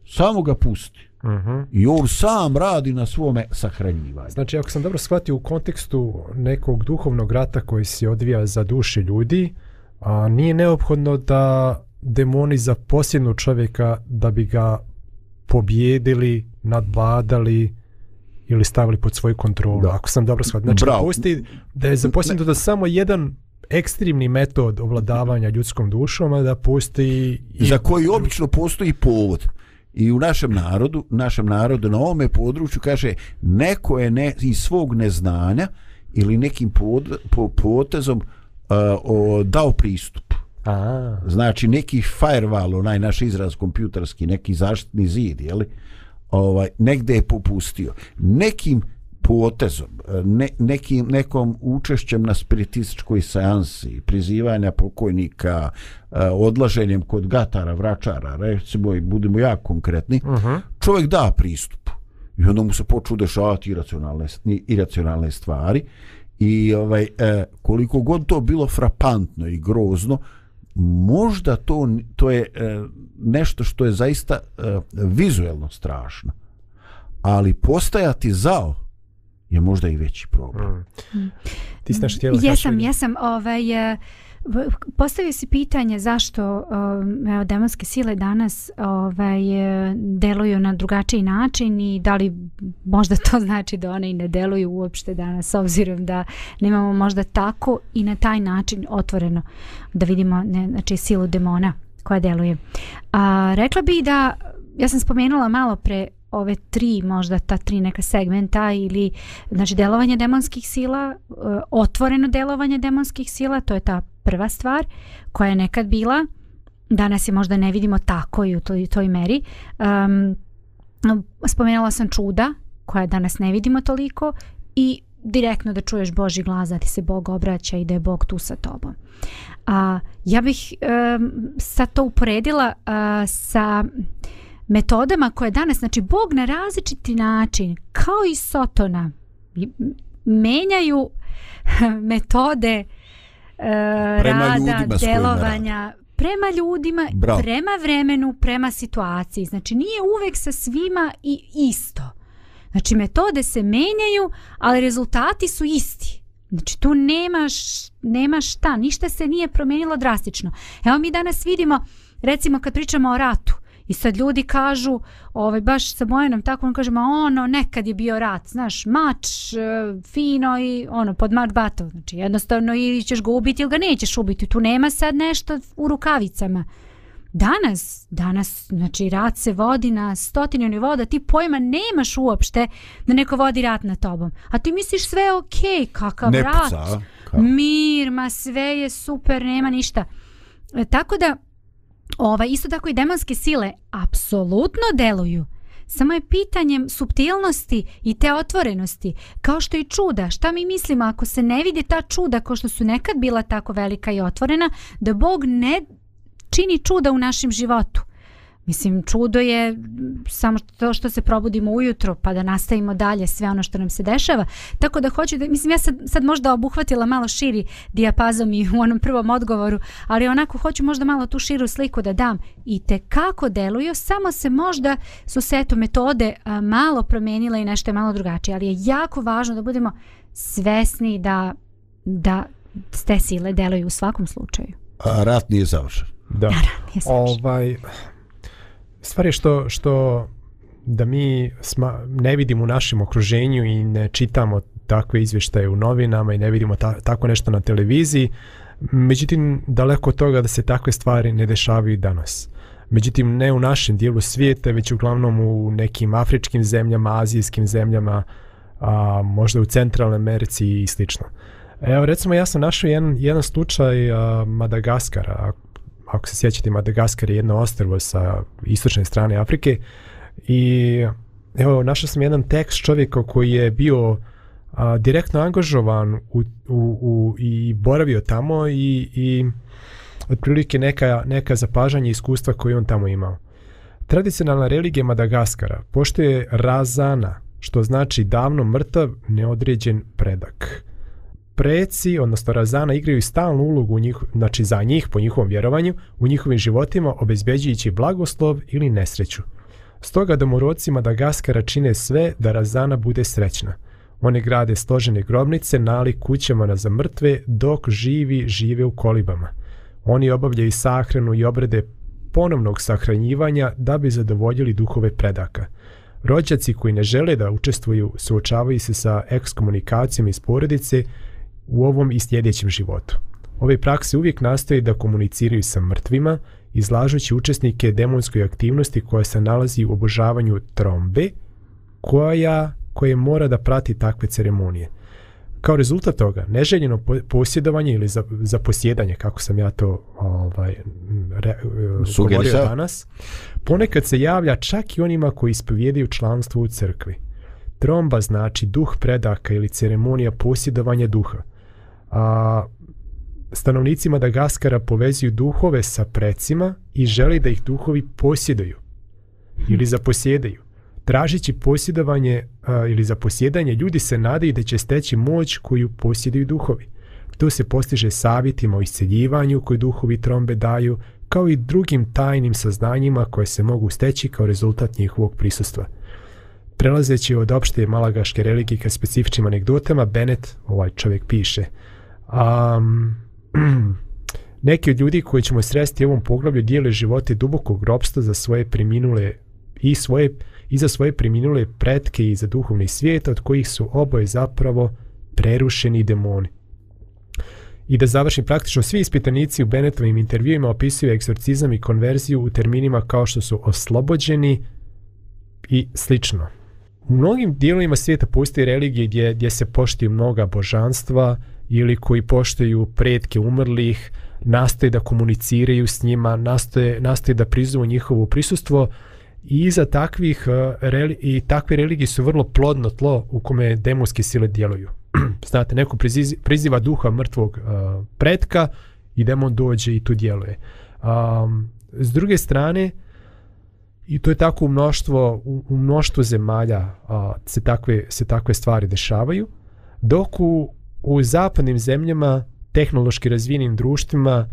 Samo ga pusti. Uh mhm. -huh. I on sam radi na svome sahranjivanju. Znači, ako sam dobro shvatio u kontekstu nekog duhovnog rata koji se odvija za duše ljudi, a nije neophodno da demoni za posljednu čovjeka da bi ga pobjedili, nadvladali ili stavili pod svoju kontrolu. Da. Ako sam dobro shvatio. Znači, Bravo. da da je za posljednju da samo jedan ekstremni metod ovladavanja ljudskom dušom, a da postoji... Za koji i... obično postoji povod. I u našem narodu, našem narodu na ovome području kaže neko je ne, iz svog neznanja ili nekim pod, po, potezom uh, o, dao pristup. A -a. Znači neki firewall, onaj naš izraz kompjuterski, neki zaštitni zid, je li? Ovaj, negde je popustio. Nekim potezom, ne, nekim, nekom učešćem na spiritističkoj seansi, prizivanja pokojnika, e, odlaženjem kod gatara, vračara, recimo, i budimo jako konkretni, uh mhm. -huh. čovjek da pristup. I onda mu se počnu dešavati iracionalne, iracionalne stvari. I ovaj, e, koliko god to bilo frapantno i grozno, možda to, to je e, nešto što je zaista e, vizuelno strašno. Ali postajati zao je možda i veći problem. Mm. Ti si nešto htjela? Jesam, jesam. Ovaj, e, Postavio si pitanje zašto um, evo, demonske sile danas ovaj, deluju na drugačiji način i da li možda to znači da one i ne deluju uopšte danas obzirom da nemamo možda tako i na taj način otvoreno da vidimo ne, znači, silu demona koja deluje. A, rekla bi da, ja sam spomenula malo pre ove tri možda ta tri neka segmenta ili znači delovanje demonskih sila e, otvoreno delovanje demonskih sila to je ta prva stvar koja je nekad bila danas je možda ne vidimo tako i u toj, toj meri um, spomenula sam čuda koja danas ne vidimo toliko i direktno da čuješ Boži glas da ti se Bog obraća i da je Bog tu sa tobom a, ja bih um, sad to uporedila uh, sa metodama koje danas, znači Bog na različiti način, kao i Sotona, menjaju metode uh, prema rada, delovanja, rada. prema ljudima, Bravo. prema vremenu, prema situaciji. Znači nije uvek sa svima i isto. Znači metode se menjaju, ali rezultati su isti. Znači tu nemaš, nemaš šta, ništa se nije promijenilo drastično. Evo mi danas vidimo, recimo kad pričamo o ratu, I sad ljudi kažu, ovaj, baš sa Bojanom tako, on kaže, ma ono, nekad je bio rat, znaš, mač, e, fino i ono, pod mač bato. Znači, jednostavno, ili ćeš ga ubiti ili ga nećeš ubiti. Tu nema sad nešto u rukavicama. Danas, danas, znači, rat se vodi na stotinu ni voda, ti pojma nemaš uopšte da neko vodi rat na tobom. A ti misliš sve je okej, okay, kakav ne rat. Puca, Mir, ma sve je super, nema ništa. E, tako da, Ova, isto tako i demonske sile apsolutno deluju. Samo je pitanjem subtilnosti i te otvorenosti, kao što i čuda. Šta mi mislimo ako se ne vide ta čuda ko što su nekad bila tako velika i otvorena, da Bog ne čini čuda u našem životu? Mislim, čudo je samo to što se probudimo ujutro pa da nastavimo dalje sve ono što nam se dešava. Tako da hoću da, mislim, ja sad, sad možda obuhvatila malo širi dijapazom i u onom prvom odgovoru, ali onako hoću možda malo tu širu sliku da dam i te kako deluju, samo se možda su se to metode a, malo promenile i nešto je malo drugačije, ali je jako važno da budemo svesni da, da te sile deluju u svakom slučaju. A rat nije završen. Da. Rat nije završen. Ovaj, stvar je što, što da mi sma, ne vidimo u našem okruženju i ne čitamo takve izvještaje u novinama i ne vidimo ta, tako nešto na televiziji, međutim, daleko od toga da se takve stvari ne dešavaju danas. Međutim, ne u našem dijelu svijeta, već uglavnom u nekim afričkim zemljama, azijskim zemljama, a, možda u centralnoj Americi i slično. Evo, recimo, ja sam našao jedan, jedan slučaj a, Madagaskara, ako ako se sjećate, Madagaskar je jedno ostrvo sa istočne strane Afrike i evo, našao sam jedan tekst čovjeka koji je bio a, direktno angažovan u, u, u, i boravio tamo i, i otprilike neka, neka zapažanja iskustva koje on tamo imao. Tradicionalna religija Madagaskara pošto je razana, što znači davno mrtav, neodređen predak. Uh, preci, odnosno razana, igraju stalnu ulogu u njih, znači za njih, po njihovom vjerovanju, u njihovim životima, obezbeđujući blagoslov ili nesreću. Stoga domorodci Madagaskara čine sve da razana bude srećna. One grade složene grobnice nali kućama na zamrtve dok živi žive u kolibama. Oni obavljaju sahranu i obrede ponovnog sahranjivanja da bi zadovoljili duhove predaka. Rođaci koji ne žele da učestvuju suočavaju se sa ekskomunikacijom iz porodice, u ovom i sljedećem životu. Ove prakse uvijek nastoje da komuniciraju sa mrtvima, izlažući učesnike demonskoj aktivnosti koja se nalazi u obožavanju trombe, koja, koje mora da prati takve ceremonije. Kao rezultat toga, neželjeno posjedovanje ili za, za posjedanje, kako sam ja to ovaj, re, e, govorio sa? danas, ponekad se javlja čak i onima koji ispovijedaju članstvo u crkvi. Tromba znači duh predaka ili ceremonija posjedovanja duha a, stanovnicima da Gaskara povezuju duhove sa precima i želi da ih duhovi posjedaju ili hm. zaposjedaju. Tražići posjedovanje a, ili zaposjedanje, ljudi se nadaju da će steći moć koju posjedaju duhovi. To se postiže savjetima o isceljivanju koje duhovi trombe daju, kao i drugim tajnim saznanjima koje se mogu steći kao rezultat njihovog prisustva. Prelazeći od opšte malagaške religije ka specifičnim anegdotama, Bennett, ovaj čovjek, piše... Um, neki od ljudi koji ćemo sresti ovom poglavlju dijele živote dubokog robstva za svoje priminule i svoje i za svoje priminule pretke i za duhovni svijet od kojih su oboje zapravo prerušeni demoni. I da završim praktično, svi ispitanici u Benetovim intervjuima opisuju eksorcizam i konverziju u terminima kao što su oslobođeni i slično. U mnogim dijelovima svijeta postoji religije gdje, gdje se poštuju mnoga božanstva, uh, ili koji poštaju predke umrlih, nastoje da komuniciraju s njima, nastoje, nastoje da prizovu njihovo prisustvo i za takvih e, i takve religije su vrlo plodno tlo u kome demonske sile djeluju. Znate, neko priziva duha mrtvog e, predka i demon dođe i tu djeluje. Um, s druge strane, i to je tako u mnoštvo, u, u mnoštvo zemalja a, se, takve, se takve stvari dešavaju, dok u u zapadnim zemljama, tehnološki razvijenim društvima,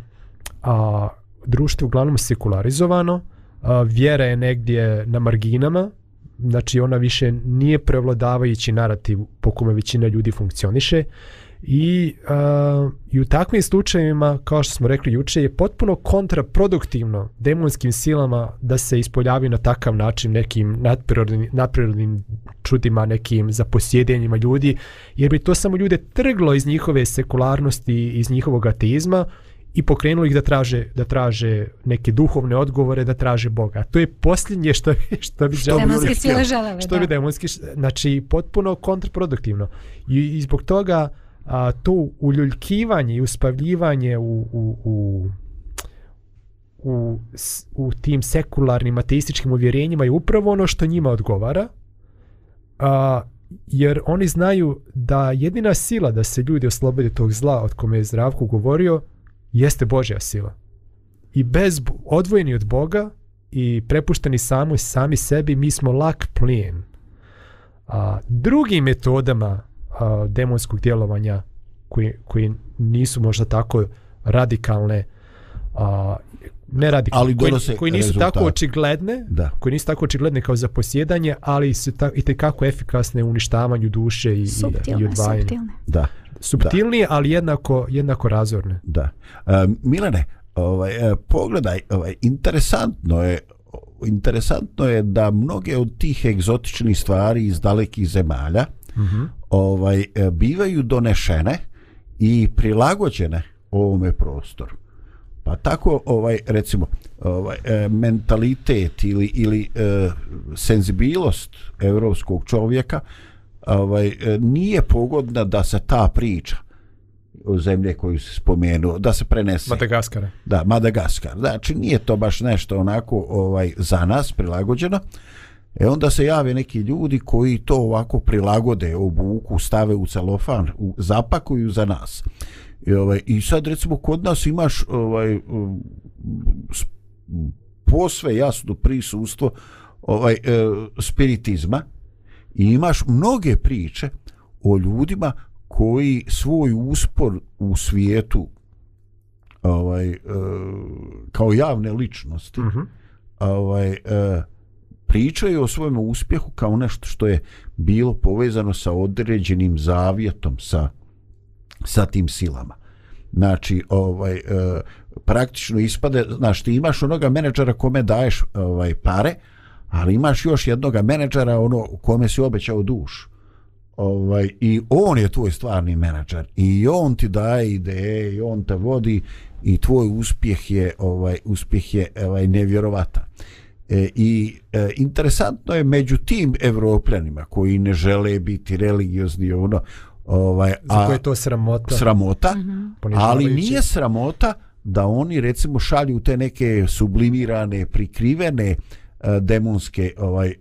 a, društvo uglavnom sekularizovano, a, vjera je negdje na marginama, znači ona više nije prevladavajući narativ po kome većina ljudi funkcioniše, I, a, I u takvim slučajevima, kao što smo rekli juče, je potpuno kontraproduktivno demonskim silama da se ispoljavi na takav način nekim nadprirodnim, nadprirodnim čudima, nekim zaposjedenjima ljudi, jer bi to samo ljude trglo iz njihove sekularnosti, iz njihovog ateizma i pokrenuli ih da traže da traže neke duhovne odgovore, da traže Boga. To je posljednje što što bi želeli. Demonske sile želele, Što da. bi demonski znači potpuno kontraproduktivno. I, i zbog toga uh, a, to uljuljkivanje i uspavljivanje u, u, u U, u tim sekularnim ateističkim uvjerenjima je upravo ono što njima odgovara a, jer oni znaju da jedina sila da se ljudi oslobode tog zla od kome je Zdravko govorio jeste Božja sila i bez odvojeni od Boga i prepušteni samo sami sebi mi smo lak plijen a, drugim metodama demonskog djelovanja koji, koji nisu možda tako radikalne a, ne radikalne ali koji, koji nisu rezultat. tako očigledne da. koji nisu tako očigledne kao za posjedanje ali su ta, i te kako efikasne u uništavanju duše i subtilne, i odvajanje subtilne. da subtilnije ali jednako jednako razorne da e, Milane ovaj e, pogledaj ovaj interesantno je interesantno je da mnoge od tih egzotičnih stvari iz dalekih zemalja Mm -hmm ovaj e, bivaju donešene i prilagođene ovome prostoru. Pa tako ovaj recimo ovaj e, mentalitet ili ili eh, senzibilnost evropskog čovjeka ovaj e, nije pogodna da se ta priča o zemlje koju se spomenu da se prenese Madagaskara. Da, Madagaskar. Znači nije to baš nešto onako ovaj za nas prilagođeno. Eh, E onda se jave neki ljudi koji to ovako prilagode obuku, stave u celofan, u, zapakuju za nas. I, ovaj, I sad recimo kod nas imaš ovaj, posve jasno prisustvo ovaj, eh, spiritizma i imaš mnoge priče o ljudima koji svoj uspor u svijetu ovaj, eh, kao javne ličnosti uh mhm. -huh. ovaj, eh, pričaju o svojem uspjehu kao nešto što je bilo povezano sa određenim zavjetom sa, sa tim silama. Znači, ovaj, e, praktično ispade, znaš, ti imaš onoga menedžera kome daješ ovaj, pare, ali imaš još jednoga menedžera ono, kome si obećao duš. Ovaj, I on je tvoj stvarni menadžer i on ti daje ideje i on te vodi i tvoj uspjeh je ovaj uspjeh je ovaj nevjerovatan. E, I e, interesantno je među tim evropljanima koji ne žele biti religiozni ono, ovaj, a, Za koje je to sramota? Sramota, mm -hmm. ali nije sramota da oni recimo šalju te neke sublimirane, prikrivene e, demonske ovaj, e,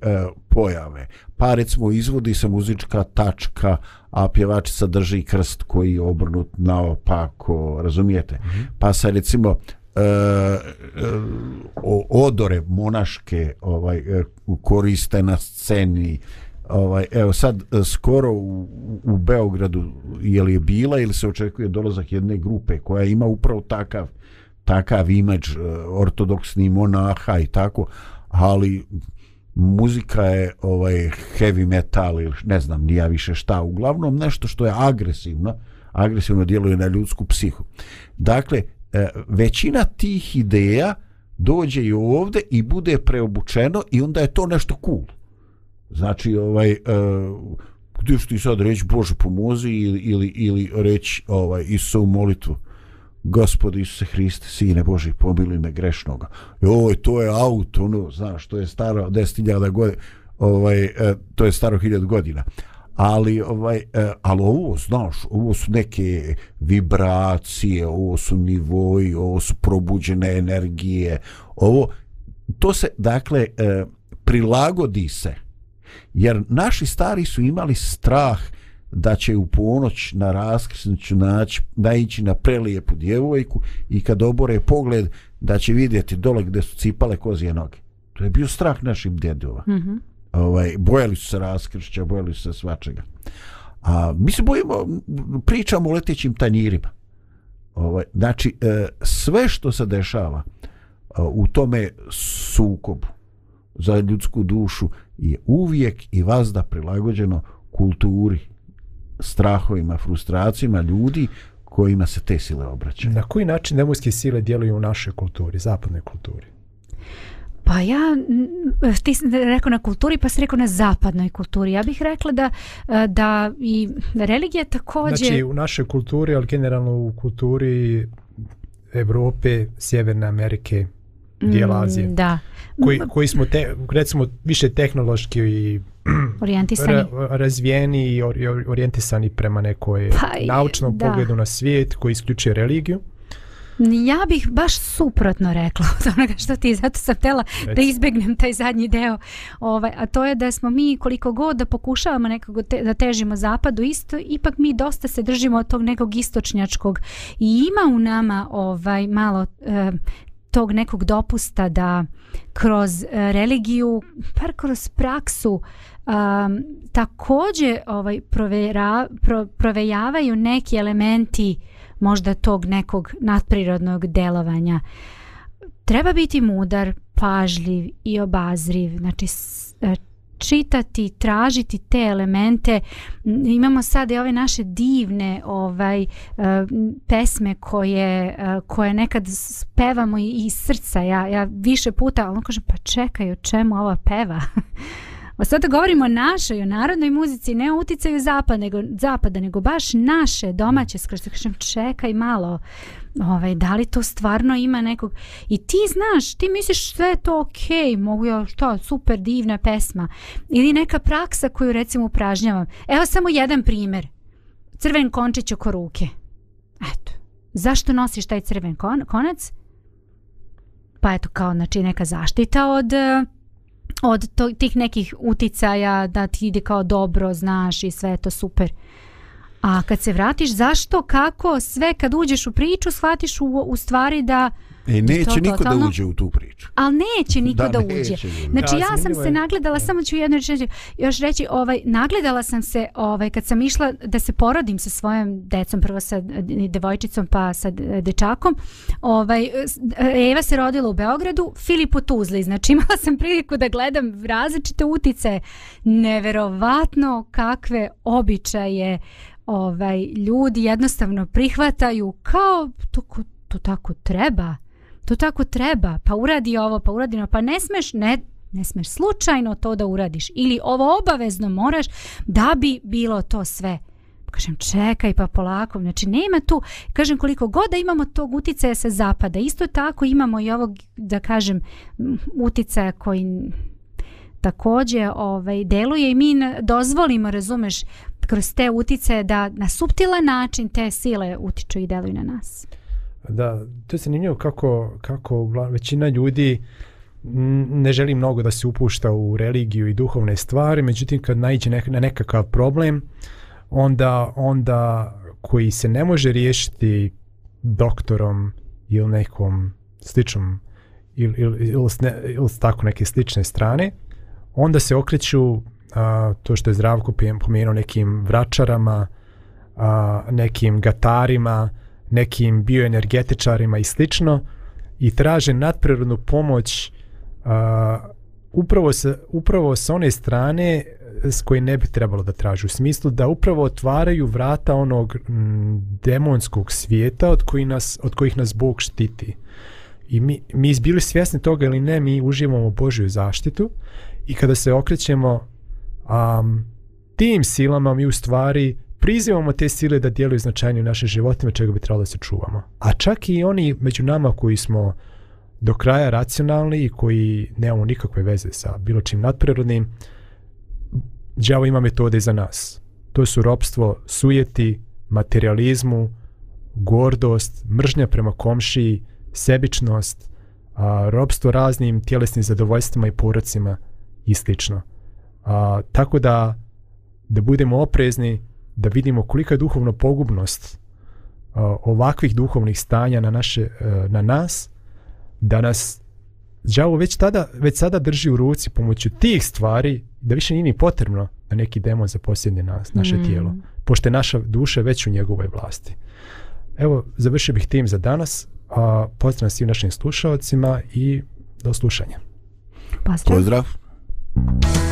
pojave. Pa recimo izvodi se muzička tačka, a pjevačica drži krst koji je obrnut naopako, razumijete? Mm -hmm. Pa se recimo uh, odore monaške ovaj e, koriste na sceni ovaj evo sad skoro u, u Beogradu je li je bila ili se očekuje dolazak jedne grupe koja ima upravo takav takav imidž ortodoksni monaha i tako ali muzika je ovaj heavy metal ili ne znam ni ja više šta uglavnom nešto što je agresivno agresivno djeluje na ljudsku psihu dakle E, većina tih ideja dođe i ovde i bude preobučeno i onda je to nešto cool. Znači, ovaj, uh, gdje što ti sad reći Bože pomozi ili, ili, ili reći ovaj, Isu u molitvu Gospod Isuse Hriste, Sine Bože, pomili me grešnoga. Joj, to je auto, ono, znaš, to je staro 10.000 godina, ovaj, uh, to je staro 1000 godina ali ovaj e, ali ovo znaš ovo su neke vibracije ovo su nivoji ovo su probuđene energije ovo to se dakle e, prilagodi se jer naši stari su imali strah da će u ponoć na raskrsnicu naći naići na prelijepu djevojku i kad obore pogled da će vidjeti dole gdje su cipale kozije noge to je bio strah našim djedova mm -hmm ovaj, bojali su se raskršća, bojali su se svačega. A, mi se bojimo, pričamo o letećim tanjirima. Ovaj, znači, e, sve što se dešava e, u tome sukobu za ljudsku dušu je uvijek i vazda prilagođeno kulturi, strahovima, frustracijima ljudi kojima se te sile obraćaju. Na koji način nemojske sile djeluju u našoj kulturi, zapadnoj kulturi? Pa ja, ti si rekao na kulturi, pa si rekao na zapadnoj kulturi. Ja bih rekla da, e, da i religija također... Znači, u našoj kulturi, ali generalno u kulturi Evrope, Sjeverne Amerike, dijela mm, Azije. Da. Koji, koji smo, te, recimo, više tehnološki i orijentisani razvijeni i orijentisani prema nekoj pa, naučnom da. pogledu na svijet koji isključuje religiju. Mm Ja bih baš suprotno rekla od onoga što ti, zato sam htjela da izbegnem taj zadnji deo, ovaj, a to je da smo mi koliko god da pokušavamo nekako te, da težimo zapadu isto, ipak mi dosta se držimo od tog nekog istočnjačkog i ima u nama ovaj malo eh, tog nekog dopusta da kroz eh, religiju, par kroz praksu, Um, također ovaj provera, pro, provejavaju neki elementi uh, možda tog nekog nadprirodnog delovanja. Treba biti mudar, pažljiv i obazriv, znači e, čitati, tražiti te elemente. Imamo sad i ove naše divne ovaj e, pesme koje e, koje nekad pevamo i iz srca. Ja ja više puta, on kaže pa čekaj, o čemu ova peva? A sada govorimo o našoj, o narodnoj muzici, ne o uticaju zapada, nego, zapada, nego baš naše domaće, skoro kažem, čekaj malo, ovaj, da li to stvarno ima nekog... I ti znaš, ti misliš sve je to okej, okay, mogu ja, što, super divna pesma. Ili neka praksa koju recimo upražnjavam. Evo samo jedan primjer. Crven končić oko ruke. Eto. Zašto nosiš taj crven kon konac? Pa eto, kao, znači, neka zaštita od... Uh, od to, tih nekih uticaja da ti ide kao dobro, znaš i sve je to super. A kad se vratiš, zašto, kako, sve kad uđeš u priču, shvatiš u, u stvari da... E, neće to, niko to, to, da ono- uđe u tu priču. Ali neće niko da, znači, da uđe. Neće, znači, da, ja sam se nagledala, da. samo ću jednu reći, još reći, ovaj, nagledala sam se ovaj, kad sam išla da se porodim sa svojom decom, prvo sa devojčicom pa sa dečakom. Ovaj, Eva se rodila u Beogradu, Filipu Tuzli. Znači, imala sam priliku da gledam različite utice. Neverovatno kakve običaje ovaj, ljudi jednostavno prihvataju kao to, to tako treba to tako treba, pa uradi ovo, pa uradi ono, pa ne smeš, ne, ne smeš slučajno to da uradiš ili ovo obavezno moraš da bi bilo to sve. Kažem, čekaj pa polako, znači nema tu, kažem koliko god da imamo tog uticaja sa zapada, isto tako imamo i ovog, da kažem, uticaja koji takođe ovaj, deluje i mi dozvolimo, razumeš, kroz te utice da na subtilan način te sile utiču i deluju na nas. Uh, Da, to je zanimljivo kako, kako većina ljudi ne želi mnogo da se upušta u religiju i duhovne stvari, međutim kad najde nek na nekakav problem, onda, onda koji se ne može riješiti doktorom ili nekom sličnom ili, ili, ili, ili, ili tako neke slične strane, onda se okreću a, to što je Zdravko pomenuo nekim vračarama, a, nekim gatarima, a, nekim bioenergetičarima i slično i traže nadprirodnu pomoć uh, upravo, sa, upravo sa one strane e, s koje ne bi trebalo da traži u smislu da upravo otvaraju vrata onog m, demonskog svijeta od, koji nas, od kojih nas Bog štiti. I mi, mi bili svjesni toga ili ne, mi uživamo Božju zaštitu i kada se okrećemo um, tim silama mi u stvari prizivamo te sile da djeluju značajnije u našim životima čega bi trebalo da se čuvamo. A čak i oni među nama koji smo do kraja racionalni i koji nemamo nikakve veze sa bilo čim nadprirodnim, djavo ima metode za nas. To su ropstvo, sujeti, materializmu, gordost, mržnja prema komšiji, sebičnost, a, ropstvo raznim tjelesnim zadovoljstvima i porocima i sl. A, tako da, da budemo oprezni, da vidimo kolika je duhovna pogubnost ovakvih duhovnih stanja na, naše, e, na nas, da nas džavo već, tada, već sada drži u ruci pomoću tih stvari da više nije ni potrebno da neki demon zaposljedne nas, naše mm. tijelo, pošto je naša duša već u njegovoj vlasti. Evo, završio bih tim za danas. A, pozdrav svim našim slušalcima i do slušanja. Pozdrav. pozdrav.